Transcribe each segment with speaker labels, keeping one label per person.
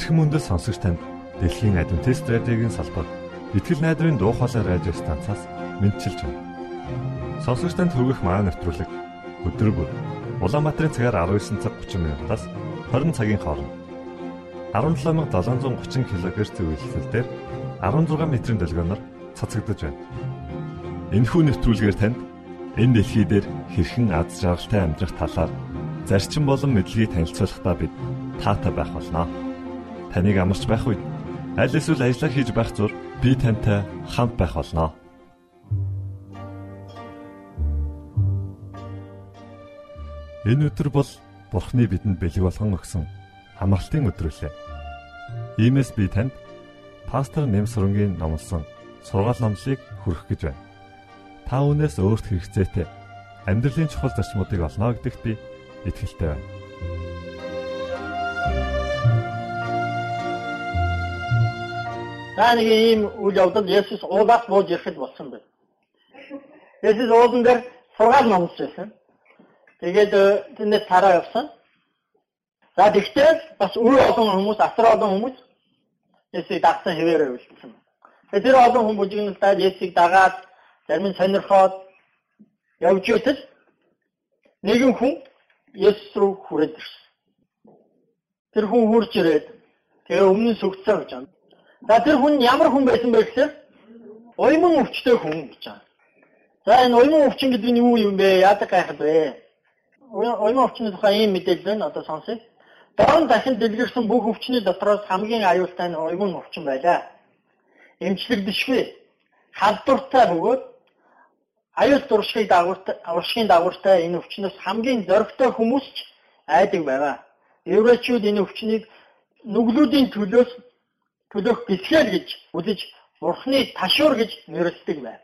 Speaker 1: Эрхэм мөндөд сонсогч танд Дэлхийн Адвентист радиогийн салбар Итгэл найдрын дуу хоолой радио станцаас мэдчилж байна. Сонсогч танд хүргэх маань нэвтрүүлэг өдөр бүр Улаанбаатарын цагаар 19 цаг 30 минутаас 20 цагийн хооронд 17730 кГц зөвлөлтөөр 16 метрийн долгионоор цацагдж байна. Энэхүү нэвтрүүлгээр танд энэ дэлхий дээр хэрхэн аз жаргалтай амьдрах талаар зарчим болон мэдлэгийг танилцуулахдаа бид таатай байх болноо. Таныг амарч байх үед аль эсвэл ажиллаа хийж байх зур би тантай хамт байх болноо. Энэ өдөр бол Бурхны бидэнд бэлэг болгон өгсөн амралтын өдрөлөө. Иймээс би танд пастор Нэмсрэнгийн номлосон сургаал номлыг хүргэх гэж байна. Та үүнээс өөрт хэрэгцээтэй амьдралын чухал зарчмуудыг олно гэдэгт би итгэлтэй байна.
Speaker 2: За нэг ийм үйл явдал Есүс уулаас бууж ирэхэд болсон байна. Есүс уулан дээр сургаал номлож байсан. Тэгээд э, тэндээс тараа явсан. За тэгтээ бас үе олон хүмүүс, асар олон хүмүүс Есүсийг дагсан хэвээрээ үлдсэн. Тэгээд тэр олон хүмүүс бүжигнэлдээд Есүсийг дагаад зарим нь сонирхоод явж итэл нэгэн хүн Есүс рүү хүрээд ирсэн. Тэр хүн хурж ирээд тэгээ өмнө нь сүгцээ гэж байна. За тэр хүн ямар хүн байсан бэ гэхээр уйман өвчтэй хүн гэж байна. За энэ уйман өвчин гэдэг нь юу юм бэ? Яадаг гайхад вэ? Уйман өвчний тухай ийм мэдээлэл байна. Одоо сонсъё. Дорн дахин дэлгэрсэн бүх өвчний дотроос хамгийн аюултай нь уйман өвчин байлаа. Эмчлэгдэшгүй. Халдвартай бөгөөд аюул дуршигын дагууртай уршигын дагууртай энэ өвчнөөс хамгийн зоригтой хүмүүс ч айдаг байгаа. Еврейчүүд энэ өвчнийг нүглүүдийн төлөөс төлөх бэлгээр гэж үзэж Бурхны ташуур гэж нэрлэдэг байв.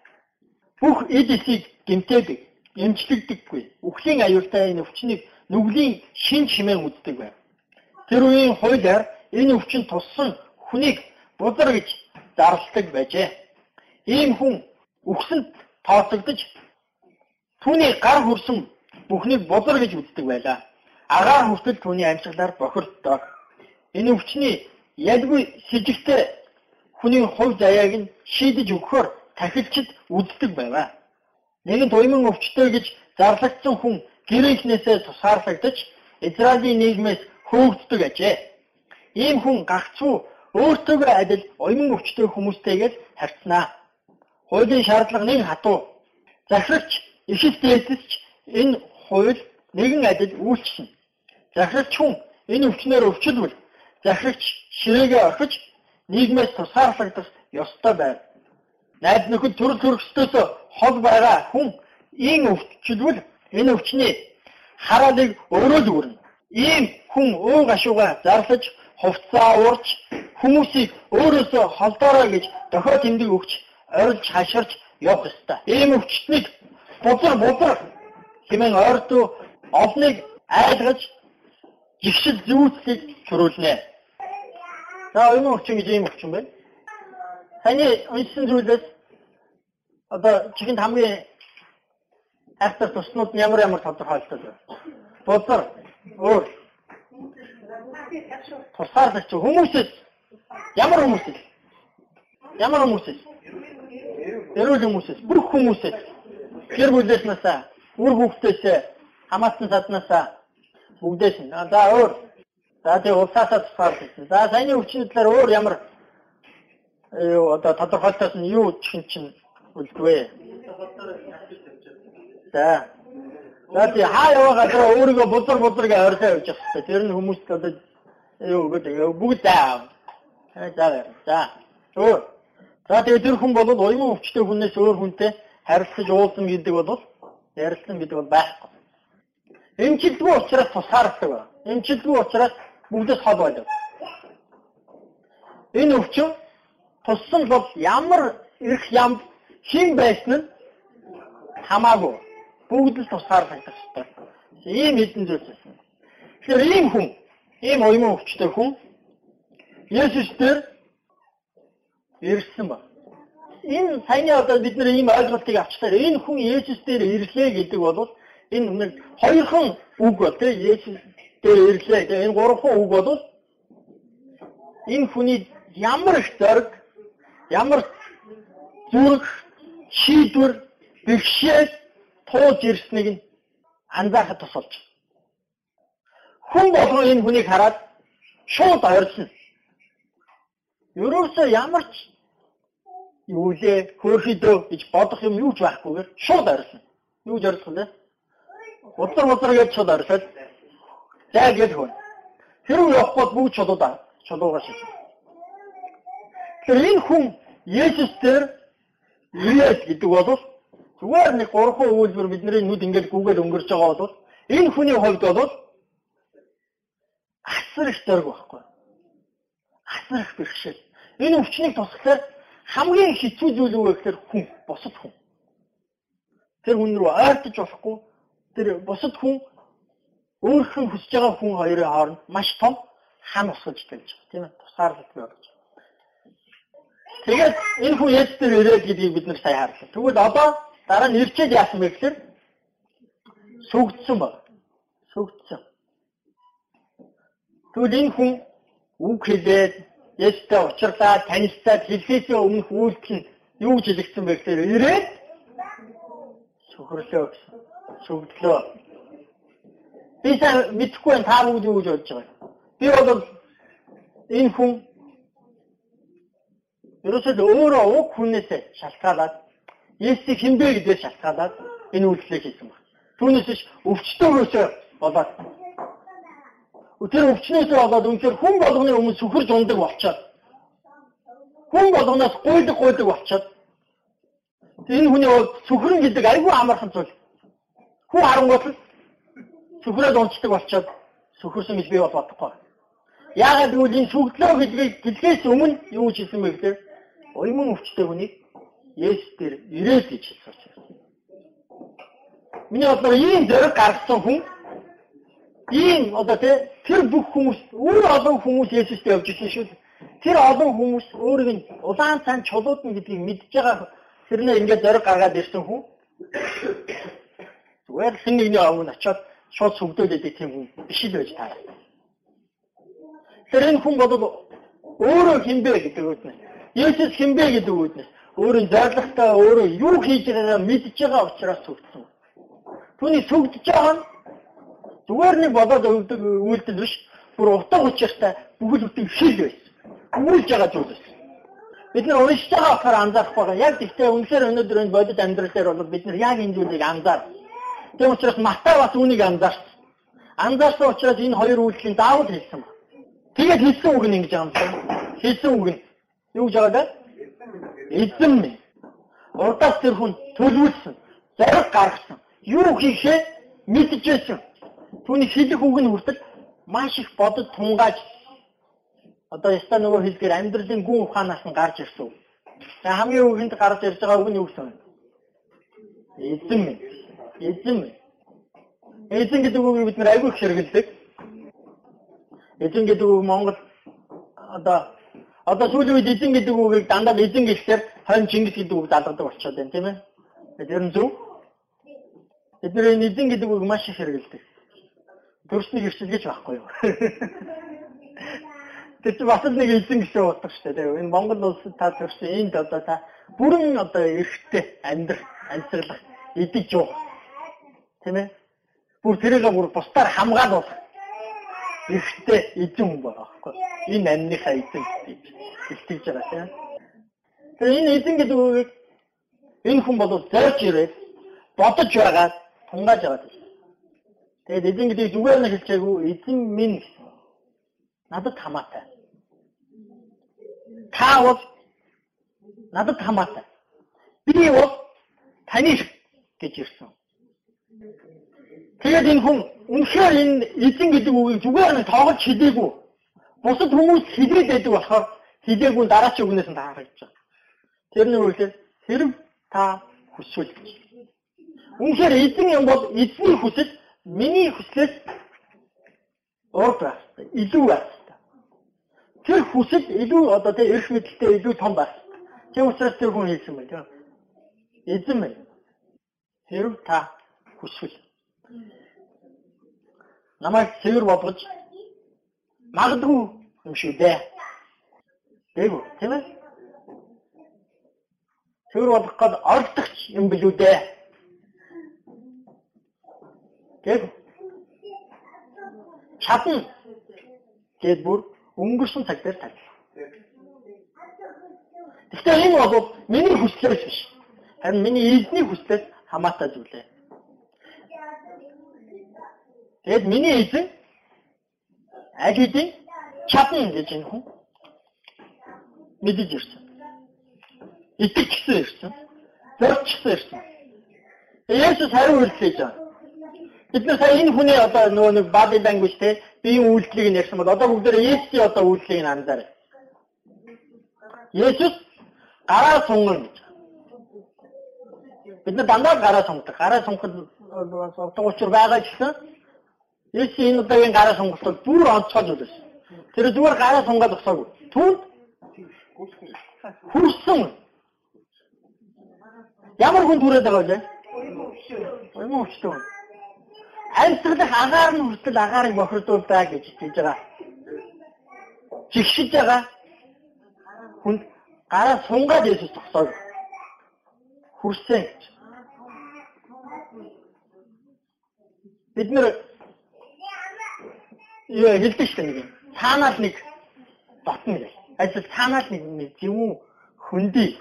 Speaker 2: Бүх эд эсийг гэмтээдэг, эмчлэгдэггүй. Үхлийн аюултай энэ өвчнийг нүглийн шин чимээ үздэг байв. Тэр үеийн хуулиар энэ өвчин туссан хүнийг бузар гэж зарладаг байжээ. Ийм хүн үхсэнд тооцогдож түүний гар хүрсэн бүхнийг бузар гэж үздэг байлаа. Агаар хүртэл түүний амьсгалаар бохирддог. Энэ өвчний ялгүй сэжигтэй хүний хувь заяаг нь шийдэж өгөхөөр тахилчид үздэг байваа. Нэгэн туйман өвчтэй гэж зарлагдсан хүн гэрээхнээсээ тусгаарлагдаж Израилийн нийгмээс хөөгддөг ажээ. Ийм хүн гагцуу өөртөөгөө адил уйман өвчтэй хүмүүстэйгээ харьцнаа. Хуулийн шаардлага нэг хатуу. Захирагч ихэл дээдэсч энэ хууль нэгэн адил үйлчлэнэ. Захирагч хүн энэ өвчнөр өвчлөвөл захирагч ширээгээ орхиж нийгмээс тусгаарлагдах ёстой байв. Найд нөхөд төрөл төрөстөөс хол байгаа хүн ийм өвчлөвөл энэ өвчний хараалыг өөрөө л үүрнэ. Ийм хүн өө гашууга зарлаж хувцаа уурч хүмүүсийг өөрөөсөө холдоорой гэж дохио тэмдэг өгч ойролж хаширч явах ёстой. Ийм өвчтнийг бузар бузар хэмээн ойртуу олныг айлгаж жигшил зүүцлийг төрүүлнэ. За энэ өвчин гэж ийм өвчин байна. Таны уншсан зүйлээс одоо чихэнд хамгийн хайртай туснууд нь ямар ямар тодорхойлтол байна. Бузар, өөр. Тусаарлагч хүмүүсээс ямар хүмүүсээс ямар хүмүүсээс эрүүл хүмүүсээс бүх хүмүүсээс гэр бүлээснээсээ үр хүүхдээсээ хамаатан саднасаа бүгдээс нь. За өөр. За тэгээ улсаасаа тусгаарлаж за саяны өвчнөд талаар өөр ямар одоо тодорхойлтоос нь юу чин чин үлдвэ? За. За тий хаа яваа газар өөрийгөө бузар бузар гэж орхио явж байгаа хэрэгтэй. Тэр нь хүмүүст одоо юу гэдэг бүгд заа. За за. Өөр. За тэгээд тэр хүн бол уйман өвчтэй хүнээс өөр хүнтэй харилцаж уулзна гэдэг бол ярилцсан гэдэг бол байхгүй. Эмчилдэггүй учраас тусаардаг ба. Эмчилдэггүй учраас бүгдээс хол байдаг. Энэ өвчин туссан бол ямар их ям хин байсан нь хамаагүй. Бүгд л тусаарлагдах хэрэгтэй. Ийм хэдэн зүйлс байсан. Тэгэхээр ийм хүн, ийм уйман өвчтэй хүн Есүс дээр ирсэн ба. Энэ саяны одоо бид нэр ийм ойлголтыг авчлаа. Энэ хүн Есүс дээр ирлээ гэдэг бол энэ нэг хоёрхан үг бол тийм Есүс дээр ирлээ. Тэгээ энэ гурван үг бол энэ хүний ямар их зориг, ямар зүрх, шийдвэр, бэрхшээл туулж ирснийг нь анзаарахад тусалж. Хүн болгоо энэ хүнийг хараад шууд ойрлсон. Ерөөсөө ямар ч юу лээ хөөхөдөө гэж бодох юм юу ч байхгүйгээр шууд ойрлсон. Юу ч ойрлох вэ? Удар удар гэж шууд ойрлоод зай гэж хүн. Хэрвээ явахгүй бүгд чулуудаа чулуугаар шиж. Тэр энэ хүн Есүс дээр ирээд гэдэг бол зүгээр нэг гурван үйлбэр бидний нүд ингээд гүгээд өнгөрч байгаа бол энэ хүний хувьд бол асар их зориг байхгүй. Асар их бэрхшээл. Энэ өвчнийг тусахлаар хамгийн хэцүү зүйл юу вэ гэхээр хүн, босод хүн. Тэр хүн рүү ойртож болохгүй. Тэр босод хүн өөрхөн хүсэж байгаа хүн хоёрын хооронд маш том хан усгаж тавьж байгаа. Тийм ээ. Тусгаарлалт бий болж байгаа. Тэгээд энэ хүн яаж тэр ирээд гэдгийг бид нар сайн харлаа. Тэгвэл одоо дараа нь ирчээд яасан бэ гэхээр сүгдсэн баг. Сүгдсэн. Тэгвэл энэ хүн үг хэлээд Естэй уулзлаа, танилцаад хэлхээсээ өмнөх үйлдэл нь юу гэж хэлэгдсэн бэ гэхээр ирээд сөхрлөө гэсэн. Сүгдлөө. Би сайн мэдхгүй байна та бүгд юу гэж бодож байгаа. Би бол энэ хүн ерөөсөө өөрөө уг хүнээс шалтгаалаад Есүс хинбэ гэдгээр шалтгаалаад энэ үйлдэлийг хийсэн байна. Түүнээс биш өвчтөөрөөсөө болоод тэр өвчнөөс болоод үнэхээр хүн болгоны өмнө сүхэрж ундаг болчоод хүн болгоноос гуйдаг гуйдаг болчоод энэ хүний сүхрэн гэдэг айгүй амархан зүйл. Хүн харангуут л сүхрээд унцдаг болчоод сүхэрсэн гэж би бол бодохгүй. Яагаад гэвэл энэ сүгдлөө хэлгийг гэлгээс өмнө юу хийсэн бэ гэхээр уйман өвчтэй хүнийг Есүс дээр ирээд гэж хэлсэн учраас. Миний бодлоор ийм зэрэг гаргасан хүн ийм одоо тэр бүх хүмүүс өөр олон хүмүүс Есүстэй явж ирсэн шүү. Тэр олон хүмүүс өөрийг нь улаан цан чулуудна гэдгийг мэдж байгаа тэрнээ ингээд зориг гаргаад ирсэн хүн. Зүгээр л нэгний өмнө очиод шууд сүгдөөд идэг тийм хүн биш л байж таараа. Тэр энэ хүн бодвол өөрөө хинбэ гэдэг үгнэ. Есүс хинбэ гэдэг үгнэ. Өөрийн зоригтой өөрөө юу хийж байгаагаа мэдж байгаа учраас сүгдсэн. Түүний сүгдэж байгаа нь зүгээр нэг бодоод өгдөг үйлдэл биш. Бүр утга учиртай бүхэл бүтэн шил байсан. Гүйлж байгаа зүйл байсан. Бид нар уншиж байгаа болохоор анзаарах байгаа. Яг гэхдээ үнэхээр өнөөдөр энэ бодит амьдрал дээр бол бид нар яг энэ зүйлийг анзаар. Тийм учраас Матай бас үүнийг анзаарсан. Анзаарсан учраас энэ хоёр үйлдэлийн заавал хэлсэн ба. Тэгээд хэлсэн үг нь ингэж юм шиг. Хэлсэн үг нь юу гэж байгаа вэ? Эзэн минь. Урдаас тэр хүн төлөвлөсөн, зариг гаргасан. Юу хийхээ мэдчихсэн. Түүний хэлэх үг нь хүртэл маш их бодод тунгааж одоо яста нөгөө хэлгээр амьдралын гүн ухаанаас нь гарч ирсэн. За хамгийн үгэнд гарч ирж байгаа үг нь юу гэсэн бэ? Эзэн минь. Эзэн. Эзэн гэдэг үгийг бид нар айгүй их хэрэгэлдэг. Эзэн гэдэг үг Монгол одоо одоо сүүлийн үед эзэн гэдэг үгийг дандаа эзэн гэхлээр хойно Чингис гэдэг үг залгадаг болчиход байна тийм ээ. Тэр нь зөв. Бид нэр энэ эзэн гэдэг үг маш их хэрэгэлдэг. Төрснийг ирчилгэж байхгүй юу? Тэр чинь бас нэг эзэн гэсэн утга шүү дээ. Энэ Монгол улсад та төрсөн энд одоо та бүрэн одоо эрхтэй амьдрах, амьсгалах, идэж юу. Тийм ээ? Бүр тэрийг бүр бусдаар хамгаалуулах эрхтэй эзэн хүн байгаа байхгүй. Энэ амьныхаа эзэн гэж хэлтийж байгаа тийм. Тэгээ энэ эзэн гэдэг үгийг энэ хүн бол зорж ирээд бодож байгаа тунгааж байгаа тийм. Тэгээд эзэн гэдэг зүгээр нь хэлчихээгүй эзэн минь гэсэн. Надад хамаатай та бол надад хамаатай. Би бол таны гэж ирсэн. Тэгээд энэ хүн үнэхээр энэ эзэн гэдэг үгийг зүгээр нь тоогож хэлээгүй. Бусад хүмүүс хэлээд байдаг болохоор хэлээгүй дараачийн үгнээс нь таарч байгаа. Тэр нь үгээр хэрв та хүсвэл гэж. Үнэхээр эзэн юм бол эзний хүсэл миний хүслээс урд байх. Илүү байх тэр хүсэл илүү одоо тэг эрх мэдэлтэй илүү том байх. Тийм учраас тэр хүн хэлсэн тийм. Эзэн минь хэрв та хүсвэл намайг цэвэр болгож магадгүй юм шүү дээ Дээгүү тийм ээ. Цэвэр болох гээд оролдогч юм билүү дээ. Дээгүү. Чадна. Гэт бүр өнгөрсөн цаг дээр тавьлаа. Гэхдээ энэ бол миний хүслээс биш. Харин миний эзний хүслээс хамаатай зүйл ээ. Тэгэд миний эзэн аль хэдийн чадна гэж энэ хүн мэдэж ирсэн. Итгэжсэн ирсэн. Зорчсон ирсэн. Есүс хариу үйлчлэж байгаа. Бид нар сая энэ хүний одоо нөгөө нэг body language те биеийн үйлчлэгийг нь ярьсан бол одоо бүгдээ Есүсийн одоо үйлчлэгийг нь анзаарай. Есүс гараа сунгана гэж. Бид нар дандаа гараа сунгадаг. Гараа сунгахад сувдаг учир байгаа гэсэн Есүс энэ удаагийн гараа сонголтод бүр онцгой зүйл байсан. Тэр зүгээр гараа сунгаад өгсоогүй. Түүнд хүрсэн. Ямар хүн түрээд байгаа вэ? Оймон өчтөө. Амьсгалах агаар нь хүртэл агаарыг бохирдуулдаа гэж хэлж байгаа. Жигшиж байгаа хүнд гараа сунгаад Есүс тогсоог. Хүрсэн гэж. Бид нэр юу хэлдэг шүү дээ. Цаанаас нэг дотно гэх. Ажил цаанаас нэг нэг зөвүүн хөндөй.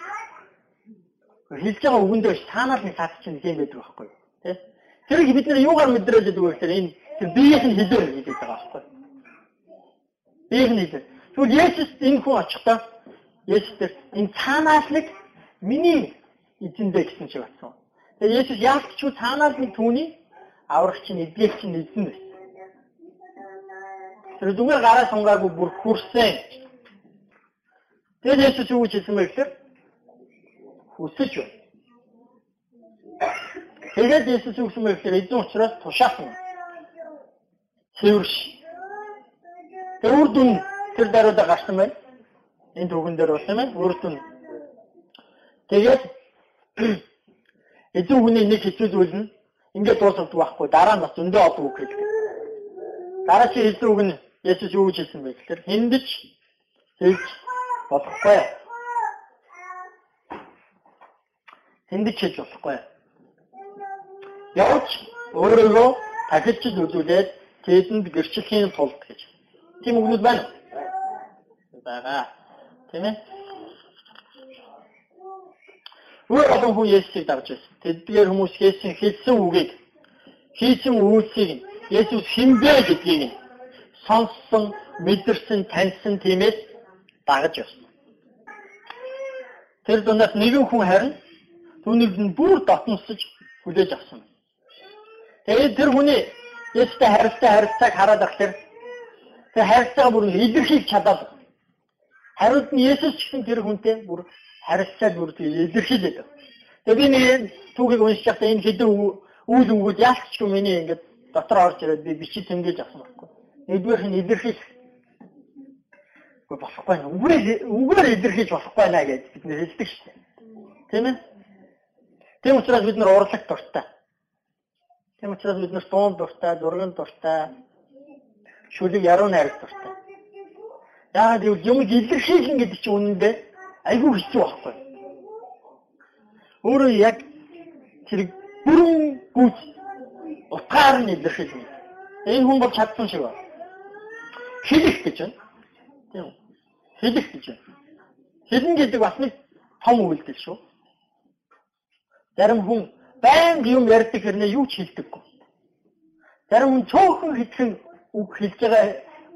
Speaker 2: Хэлж байгаа үгэн дээр цаанаас нэг цаас чинь юм байдаг байхгүй юу? Тэ? Тэрийг бид нэр юугаар мэдрээд байдаг вэ гэхээр энэ биеийнх нь хэлээр хэлээд байгаа байхгүй юу? Биеийнх нь хэлээр. Тэгвэл Есүс энэ хүн очихдоо Есүс энэ цаанаас нэг миний эзэндээ гэсэн шиг батсан. Тэгээ Есүс яалт ч цаанаас нэг түүний аврагч нь эдгээлч нь эзэн. Тэр зүгээр гараа сунгаагүй бүр хүрсэн. Тэгээд Есүс юу хэлсэн бэ гэхээр хүсэж байна. Тэгээд Есүс юу гэсэн бэ гэхээр эзэн учраас тушаасан. Цэвэрш. Тэр үрдүн тэр даруйда гарсан байна. Энэ түүхэн дээр болсон байна. Үрдүн. Тэгээд эзэн хүний нэг хэцүү зүйл нь ингээд дуусах байхгүй. Дараа нь зөндөө олон үг хэлдэг. Дараа чи хэлсэн үг нь Есүс юу гэж хэлсэн бэ гэхээр хиндэж хэлж болохгүй. Хиндэж хэлж болохгүй. Явж өөрийгөө тахилч үзүүлээд тэдэнд гэрчлэхийн тулд гэж. Тийм үгнүүд байна. Бага. Тийм ээ. Өөр олон хүн Есүсийг дагж байсан. Тэдгээр хүмүүс Есүс хэлсэн үгийг хийсэн үйлсийг Есүс хинбэ гэдгийг нь сонссон, мэдэрсэн, таньсан тиймээс дагаж явсан. Тэр дундаас нэгэн хүн харин түүнийг нь бүр дотносож хүлээж авсан. Тэгээд тэр хүний Есүстэй харилцаа харилцааг хараад ахлаар тэр харилцаа бүр илэрхийлж чадаад хариуд нь Есүс гэсэн тэр хүнтэй бүр харилцааг бүр илэрхийлээд. Тэгээд би нэг түүхийг уншиж байхдаа энэ хэдэн үйл өнгөд яалтчгүй миний ингээд дотор орж ирээд би бичиж тэмдэглэж авсан байхгүй. Нэгдүгээрх нь илэрхийлэх. Үгүй болохгүй. Үгээр үгээр илэрхийлж болохгүй наа гэж бид нэр хэлдэг шүү дээ. Тийм ээ? Тийм учраас бид нар урлаг дуртай. Тийм учраас бид нар дуун дуртай, зурган дуртай, шүлэг яруу найраг дуртай. Яагаад гэвэл юм илэрхийлнэ гэдэг чинь үнэндээ айгүй хэцүү байхгүй. Өөрөө яг тэр бүрэн гүйц утгаар нь илэрхийлнэ. Энэ хүн бол чадсан шиг байна хэлэх гэж байна. Тийм. Хэлэх гэж байна. Хэлнэ гэдэг бас нэг том үйлдэл шүү. Зарим хүн байнга юм ярьдаг хэрнээ юу ч хэлдэггүй. Зарим хүн цөөхөн хэлхэн үг хэлж байгаа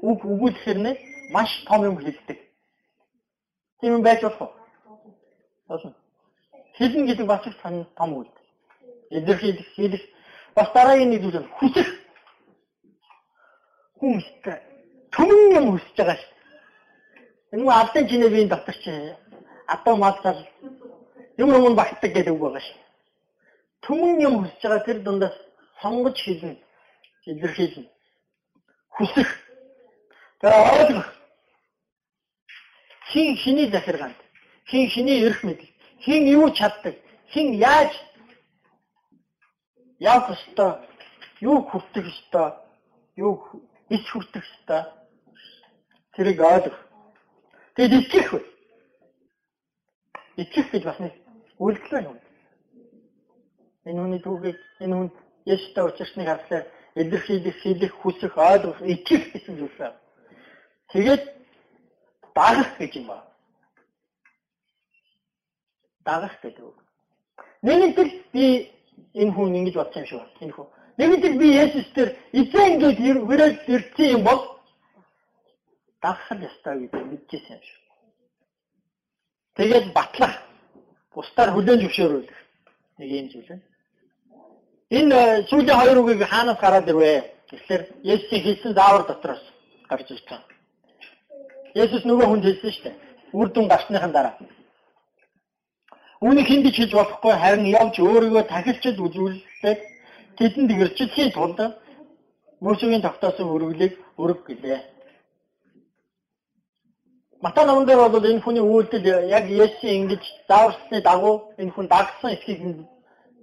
Speaker 2: үг өгүүлэх хэрнээ маш том юм хэлдэг. Тийм юм байж болох уу? Болно. Хэлнэ гэдэг бас их том үйлдэл. Илэрхийлэх, хэлэх бас дараагийн нэг зүйл хүсэх. Хүн ихтэй түмэн юм хүсэж байгаа нь алдан чинээ биеийн дотор чи адуу малцал юм юм багтдаг гэдэг үг байгаа шүү. Түмэн юм хүсэж байгаа тэр дундаас сонгож хэлнэ. Илэрхийлнэ. Хүсэх. Тэр ойлгох. Хин хиний захиргаанд, хин хиний эрх мэдэл, хин юу чаддаг, хин яаж явах ёстой, юу хүртэх ёстой, юу ич хүртэх ёстой тэрийг ойлгох. Тэгэд итгэх вэ? итгэх гэж бас нэг үйлдэл байна. Энэ хүний түүхийг энэ хүн Есүстэй учирсныг харахаар илэрхийлэх, хийх, хүсэх, ойлгох, итгэх гэсэн зүйл байна. Тэгээд дагах гэж юм байна. Дагах гэдэг үг. Нэгэнт л би энэ хүн ингэж бодсон юм шиг байна. Энэ хүн. Нэгэнт л би Есүстээр эзэн ингэж хүрээд ирсэн юм бол дагах ёстой гэдэг мэдчихсэн юм шиг. Тэгээд батлах. Бусдаар хүлээн зөвшөөрөх. Нэг юм зүйл байна. Энэ э, сүүлийн хоёр үгийг хаанаас гараад ирвэ? Тэгэхээр Есүсийн хэлсэн заавар дотроос гарч ирж байгаа. Есүс нөгөө хүнд хэлсэн шүү дээ. Үр дүн гарсныхан дараа. Үүнийг хиндэж хийж болохгүй харин явж өөрийгөө тахилчид үзүүлээд тэдэнд гэрчлэхийн тулд Мөсөгийн тогтоосон өргөлийг өрг гэлээ. Матай номон дээр бол энэ хүний үйлдэл яг Есүсийн ингэж зааварсны дагуу энэ хүн дагсан эсхийг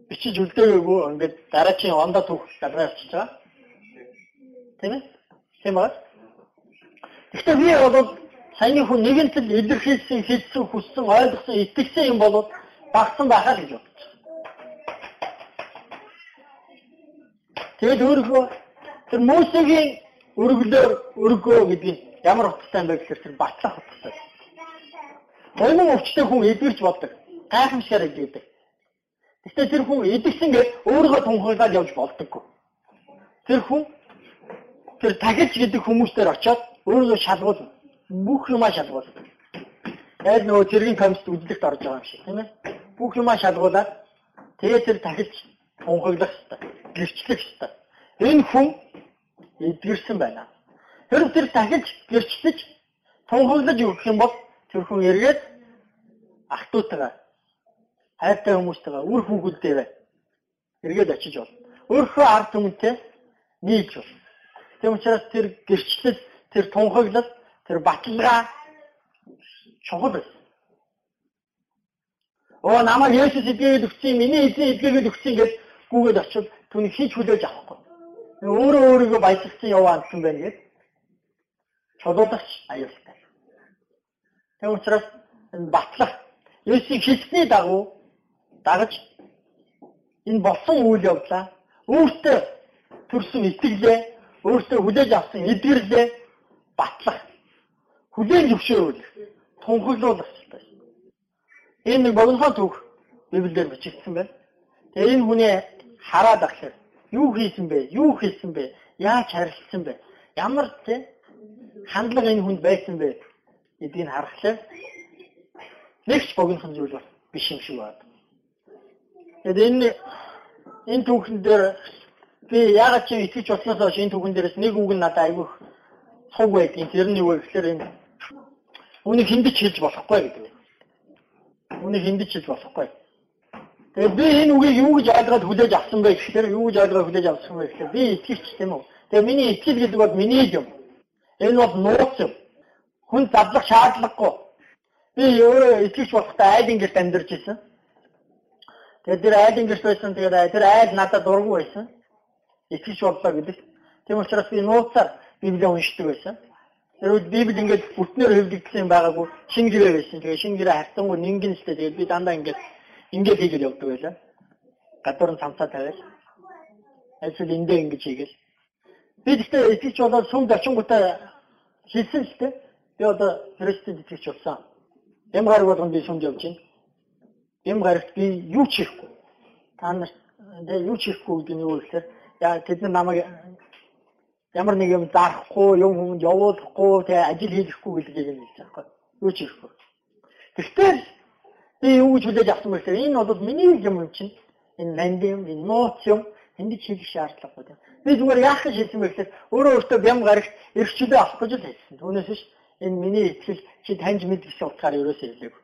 Speaker 2: бичиж үлдээгээгүй ингээд дараагийн ондоо түүх гадраа явчихж байгаа. Тийм ээ? Тийм ба? Гэхдээ би бол саяны хүн нэгэнт л илэрхийлсэн, хэлсэн, хүссэн, ойлгосон, итгэсэн юм бол багсан байхаа гэж бодож байгаа. Тэгээд өөрөө тэр Мосегийн өргөлөөр өргөө гэдэг ямар утгатай юм бэ гэхээр тэр батлах утгатай. Оймон өвчтэй хүн эдгэрч боддог. Гайхамшигар эдгэрдэг. Гэхдээ тэр хүн эдгсэн гэж өөрийгөө тунхаглаад явж болдоггүй. Тэр хүн тэр тахилч гэдэг хүмүүстээр очиод өөрийгөө шалгуул бүх юмаа шалгуул. Тэгээд нөгөө цэргийн комист үзлэгт орж байгаа юм шиг тийм ээ. Бүх юмаа шалгуулад тэгээд тэр тахилч тунхаглах хэрэгтэй. Гэрчлэх хэрэгтэй. Энэ хүн эдгэрсэн байна. Тэр тэр тахилч гэрчлэж тунхаглаж өгөх юм бол тэр хүн эргээд ах トゥ утгаа хайртай хүмүүстэйгээ үр хүүхдүүдтэйгээ эргээд очиж бол. Өөрийнхөө ард түмэнтэй нийлж бол. Тийм учраас тэр гэрчлэл, тэр тунхаглал, тэр баталгаа чухал байна. Оо намайг Есүс эдгээд өгсөн, миний эзэн эдгээд өгсөн гэж гүгээд очив түүнийг хийж хүлээж авахгүй. Өөрөө өөрийгөө баясгалсан яваа гэсэн байна гэж чулуулагч аюултай. Тийм учраас энэ батлах Есүсийн хэлсний дагуу дагаж энэ болсон үйл явдлаа өөртөө төрсөн итгэлээ өөртөө хүлээж авсан эдгэрлээ батлах хүлээн зөвшөөрөх тунхаглуулах хэрэгтэй. Энэ нэг богинохон түүх Библиэр бичигдсэн байна. Тэгээ энэ хүний хараад ахлаа юу хийсэн бэ? Юу хийсэн бэ? Яаж харилцсан бэ? Ямар тийм хандлага энэ хүнд байсан бэ гэдгийг харахлаа нэгч богинохон зүйл биш юм шиг байна. Тэгэхээр энэ энэ түүхэн дээр би ягаад чи итгэж болсноос хойш энэ түүхэн дээрээс нэг үг надад айгүй цуг байдгийн тэр нь юу вэ гэхээр энэ үнийг хиндэж хэлж болохгүй гэдэг. Үнийг хиндэж хэлж болохгүй. Тэгээ би энэ үгийг юу гэж ойлгоод хүлээж авсан бэ гэхээр юу гэж ойлгоод хүлээж авсан бэ гэхээр би итгэвч тийм үү. Тэгээ миний итгэл гэдэг бол миний юм. Энэ бол нууц юм. Хүн задлах шаардлагагүй. Би өөрөө итгэвч болохтай айлын гэрт амьдарч ирсэн. Тэгээд тэр айлын гэрт байсан тэгээд тэр айл надад дургу байсан. Итгэж боллоо гэдэг. Тийм учраас би нууцаар Библийг уншдаг байсан. Тэр үед Библи ингээд бүтнээр хэвлэгдсэн байгаагүй шин гэрээ байсан. Тэгээд шин гэрээ харцангуй нингэн штэ тэгээд би дандаа ингээд ингээд хийгээл явдаг байлаа. Гадуур нь цамцаа тавиал. Эсвэл эндээ ингэж хийгээл. Би гэхдээ итгэж болоод сүмд очингуудаа хэлсэн штэ. Би одоо Христэд итгэж болсон. Ямар гараг болгонд би сүмд явж байна юм гарагт би юу ч хийхгүй. Та нар юу ч хийхгүй гэдэг нь юу гэхээр яа тэд намайг ямар нэг юм зарахгүй, юм хүнд явуулахгүй, тэгээ ажил хийхгүй гэдгийг хэлж байгаа байхгүй. Юу ч хийхгүй. Тэгтэл би юу гэж хүлээж авсан бэ гэхээр энэ бол миний юм чинь энэ мандим, энэ нууц юм энд хийх шаардлагагүй тийм. Би зүгээр яах гэж хэлсэн бэ гэхээр өөрөө өөртөө бям гарагт эрхчлээ авах гэж л хэлсэн. Түүнээс биш энэ миний итгэл чи таньж мэд гэсэн утгаар ерөөсөө хэлээгүй.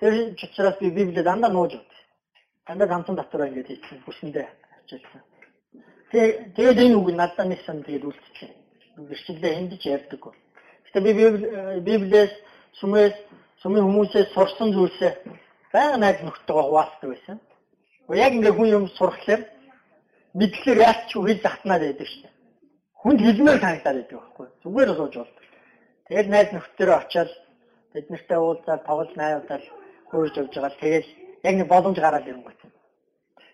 Speaker 2: Тэр учраас би Библийг дандаа нууж бод. Дандаа ганцхан дотороо ингэж хийсэн. Бүсэндээ авчилсан. Тэгээд энэ үг надад нэг сан тэгээд үлдчихлээ. Гэрчлэлээ энд ч ярьдаг. Гэтэ би Библиэс сүмээс сүмийн хүмүүсээс сурсан зүйлсээ байнга найз нөхдөйгөө хуваалцдаг байсан. Яг ингээ хүн юм сурахлаар мэдлэгээр яаж ч үйл захтнаад байдаг шээ. Хүнд хэлмээр санагдаад байдаг байхгүй. Зүгээр сууж болдог. Тэгээд найз нөхдөөрөө очиад бид нартай уулзаад тоглол найруулаад хөөж явж байгаа. Тэгээд яг нэг боломж гараад ирэнгүүт.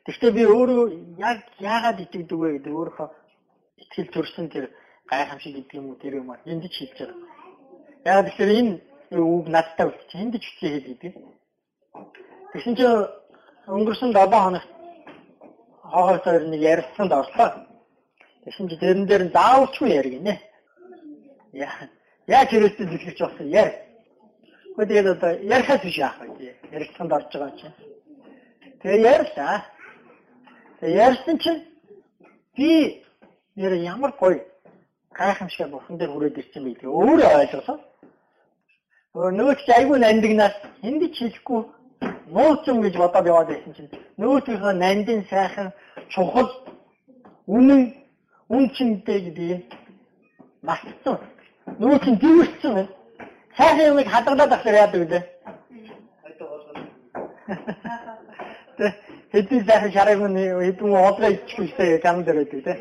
Speaker 2: Гэхдээ би өөрөө яг яагаад итгэдэг вэ гэдэг өөрөө итгэл төрсөн тэр гайхамшиг гэдэг юм уу тэр юм аа энд ч хэлж байгаа. Яг тэгэхээр энэ үг надтай үлдчих. Энд ч үгүй хэлээд. Тэгсэн чинь өнгөрсөн 7 хоногт хоогоос хоёр нэг ярилцсанд орлоо. Чинь тэрэн дээр нь заавалчгүй яриг нэ. Яа. Яаж хэрэгцээ зүтгэж болсон яар. Гэхдээ одоо ярихаас биш яах вэ? Ярилцсанд орж байгаа чинь. Тэгээ ярьлаа. Тэгээ ярьсан чинь би нэр ямар гоё гайхамшиг бурхан дээр хүрээд ирсэн би тэгээ өөрөө ойлголоо. Нөгөө ч айгүй нандинаас энд ч хэлэхгүй нууцсан гэж бодоод яваад байсан чинь нөгөөтгийнхөө нандин сайхан чухал үнэн үн чинтэй гэдэг мартсан. Нөгөө чинь дивэрсэн байна. Сайхан юмыг хадгалаад ахлаар яадаг үлээ. Хэдий сайхан шарыг нь хэдэн ичих үстэй гам дээр байдаг тийм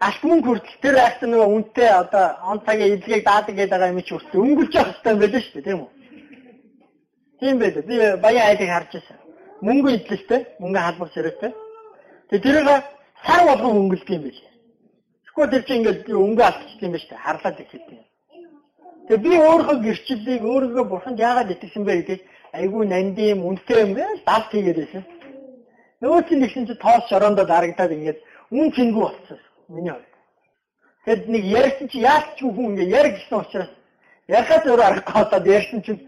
Speaker 2: алт мөнгө хүртэл тэр айсан нөгөө үнтэй одоо он цагийн эдлэгийг даадаг гэдэг байгаа юм чи өнгөлж явах хэрэгтэй юм байдаг шүү дээ тийм үү? Тийм байдаг. Би баян айлыг харж байсан. Мөнгө эдлэлтэй, мөнгө халбар сэрээтэй. Тэгээ тэрийг сар болгон өнгөлдөг юм биш. Тэгэхгүй тэр чинь ингээд өнгө алдчих юм биш үү? Харлаад ихэд юм. Тэгээ би өөрөө гэрчлэлийг өөрийгөө бурханд яагаад итгэсэн бэ гэдэг айгүй нанди юм үнтэй юм бэ? Давт хийгээд байсан. Нөгөө чинь нэгсэн чи тоос шорондоо дарагдаад ингээд үн чингүү болчихсон. Миний хувьд. Тэгэд нэг ярьсан чи яаж ч хүн ингээ ярь гэсэн учраас ярихад өөр аргагүй болоод ярьсан чинь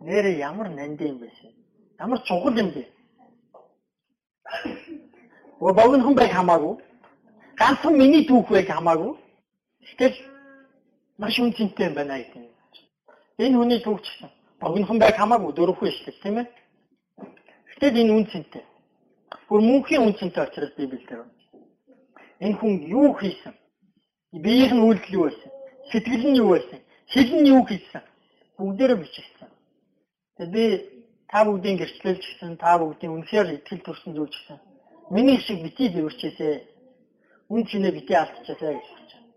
Speaker 2: нэрээ ямар нанд юм бэ? Ямар чухал юм бэ? Оо богино хүн байх хамаагүй. Ганцхан миний түүх байх хамаагүй. Тэгэл маш үнцэнтэй юм байна гэдэг. Энэ хүний түүх чинь богино хүн байх хамаагүй дөрөвхөө шүү тийм ээ. Гэтэл энэ үнцэнтэй. Бүр мөнхийн үнцэнтэй учраас Библиэлд энэ хүн юу хийсэн? Биеийн үйлдэл юу байсан? Сэтгэл нь юу байсан? Хэл нь юу хийсэн? Бүгдээрээ бичсэн. Би та бүгдийн гэрчлэлж гисэн, та бүгдийн үнэхээр итгэл төрсэн зүйл гисэн. Миний шиг бити зэвэрчээсэ. Үн чинээ бити алдчихасаа гэж хэлж байна.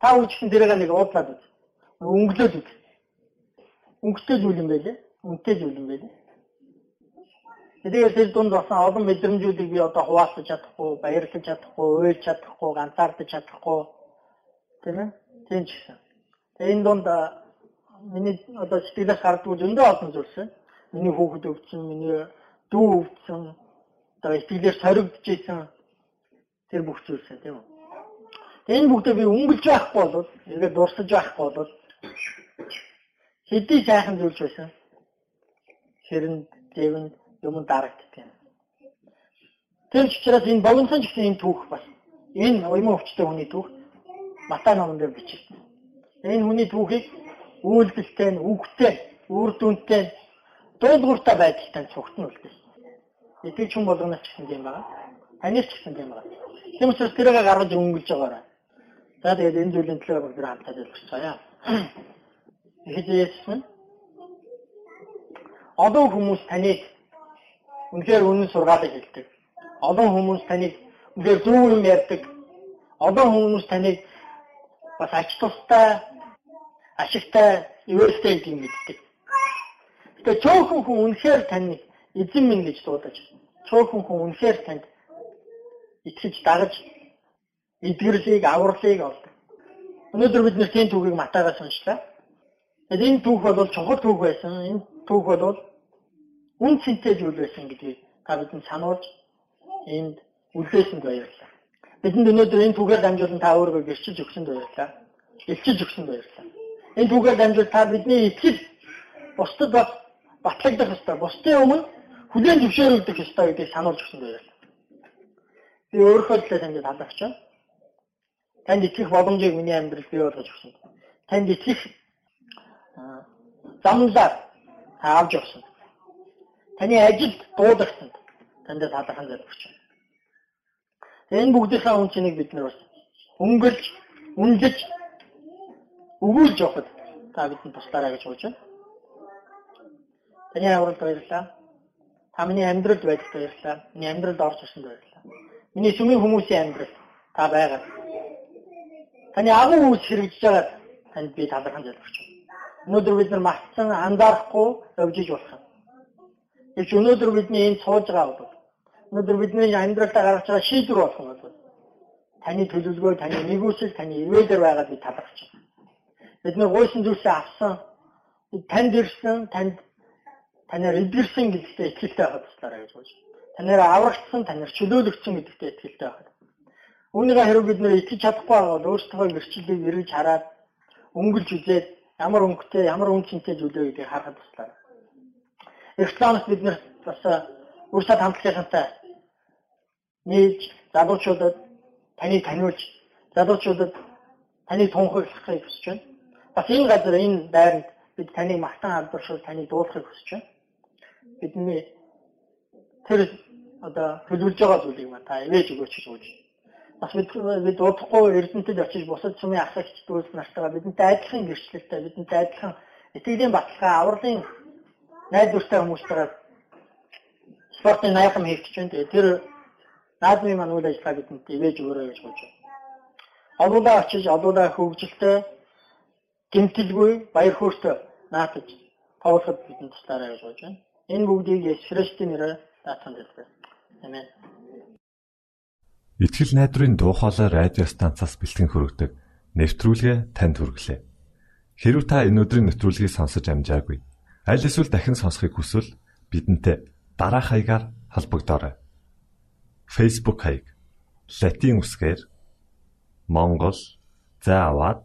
Speaker 2: Та үжсэн дээрээ нэг уудлаад үз. Өнгөлөөд үз. Өнгөтэй зүйл юм байлээ. Үнтэй зүйл юм байлээ. Тэгээд тэр дунд басан олон мэдрэмжүүдийг би одоо хуваалцаж чадахгүй, баярлаж чадахгүй, уйлж чадахгүй, ганцаардаж чадахгүй. Тийм ээ? Тийм ч гэсэн. Тэгээд энэ дунд миний одоо сэтгэлээс гардгүй зөндөө олон зүйлс. Миний хүүхэд өвдсөн, миний дүү өвдсөн, одоо сэтгэлээр соригдчихсэн тэр бүх зүйлс тийм үү? Энэ бүгдээ би өнгөлж байхгүй бол, ингээд дурсаж байхгүй бол хэдий сайхан зүйлс байсан. Хэрэнд, дэвэнд юм дарагддаг. Тэр учраас энэ богиносон ч гэсэн энэ түүх бас энэ уйман өвчтэй хүний түүх Матай номон дээр бичсэн. Энэ хүний түүхийг үйлдэлтэй, үгтэй, үр дүнтэй, дуулууртай байдалтай цогтно үлдээсэн. Итгэж хүн болгоноос ч гэсэн юм байна. Танаас ч гэсэн юм байна. Тийм учраас тэрийг гаргаж өнгөлж байгаарай. За тэгээд энэ зүйлийн төлөө бүгд хамтдаа залбирцгаая. Ихэд Есүс нь одоо хүмүүс таныг үнэхээр үнэн сургаалыг хэлдэг. Олон хүмүүс таныг үнэхээр зөв юм ярьдаг. Олон хүмүүс таныг бас ач тустай, ашигтай, гэдэг юм мэддэг. Тэгээ чөөхөн хүн үнэхээр таныг эзэн минь гэж дуудаж, чөөхөн хүн үнэхээр танд итгэж дагаж эдгэрлийг, авралыг олдог. Өнөөдөр бид нэр тийм түүхийг матагаас уншлаа. Тэгээд энэ түүх бол чухал түүх байсан. Энэ түүх бол үн цэнтэй зүйл байсан гэдгийг та бидэнд сануулж энд үлдээсэнд баярлалаа. Бидэнд өнөөдөр энэ түгээр дамжуулан та өөрийгөө гэрчилж өгсөнд баярлалаа. Илчилж өгсөнд баярлалаа. Энэ түгээр дамжуул та бидний итгэл бусдад бас батлагдах ёстой. Бусдын өмнө хүлээн зөвшөөрөгдөх ёстой гэдгийг сануулж өгсөнд баярлалаа. Би өөрөөхөө л танд талархаж байна. Танд итгэх боломжийг миний амьдралд бий болгож өгсөн. Танд итгэх замлаар авч явсан таны ажилд дуудагсан танд талархан залбирч байна. Энэ бүгдийнхээ үн чинийг бид нар бас өнгөлж, үнэлж, өгүүлж явахад та бидэнд туслаарай гэж байна. Таны авралт баярлалаа. Та миний амьдралд байдагт баярлалаа. Миний амьдралд орж ирсэнд баярлалаа. Миний сүмийн хүмүүсийн амьдрал та байгаа. Таны агуу үүс хэрэгжиж байгаа танд би талархан залбирч байна. Өнөөдөр бид нар мартсан анзаарахгүй явж иж болох юм. Тэгж өнөөдөр бидний энд сууж байгаа бол өнөөдөр бидний амьдралдаа гаргаж байгаа шийдвэр болох юм бол таны төлөвлөгөө, таны нэгүсэл, таны ивэлэр байгаад би талархаж байна. Бид нар гойсон зүйлсээ авсан. Танд ирсэн, танд танаар эдгэрсэн гэдэгтээ итгэлтэй байхад туслаарай гэж бодож. Танаар аврагдсан, танаар чөлөөлөгдсөн гэдэгтээ итгэлтэй байхад. Үүнийг хэрэг бид нэр итгэж чадахгүй бол өөрсдөө гэрчлэлийг эргэж хараад өнгөлж үзээд ямар өнгөтэй, ямар үн цэнтэй зүйлөө гэдгийг харахад туслаа. Эхлээд бид нэр бас өөрсдөө хамтлагийнхантай нийлж залуучуудад таныг таниулж, залуучуудад таныг тунхаглахыг хүсэж байна. Бас энэ газар энэ байранд бид таныг мартан алдаршуул таныг дуулахыг хүсэж байна. Бидний тэр одоо төлөвлөж байгаа зүйлийг маа та ивэж өгөөч гэж ууж бас бид бид удахгүй Эрдэнэтэд очиж бусад сүмийн асагч дүүс нартайгаа бидэнтэй адилхан гэрчлэлтэй бидэнтэй адилхан итгэлийн баталгаа авралын найдвартай хүмүүстэйгээ спортын наягам хийх гэж байна. Тэр наадмын маань үйл ажиллагаа бидэнд ивэж өгөөрэй гэж бодож байна. Олуулаа очиж олуулаа хөгжилтэй гэмтэлгүй баяр хөөртэй наатаж тоглоход бидэнд туслаарай гэж бодож байна. Энэ бүгдийг Есүс Христосийн нэрээр даатганд хэлбэ. Амен.
Speaker 1: Итгэл найдрын дуу хоолой радио станцаас бэлтгэн хөрөгдөг нэвтрүүлгээ танд хүргэлээ. Хэрв та энэ өдрийн нэвтрүүлгийг сонсож амжаагүй аль эсвэл дахин сонсохыг хүсвэл бидэнтэй дараах хаягаар холбогдорой. Facebook хаяг: Satiin усгээр Монгол заавад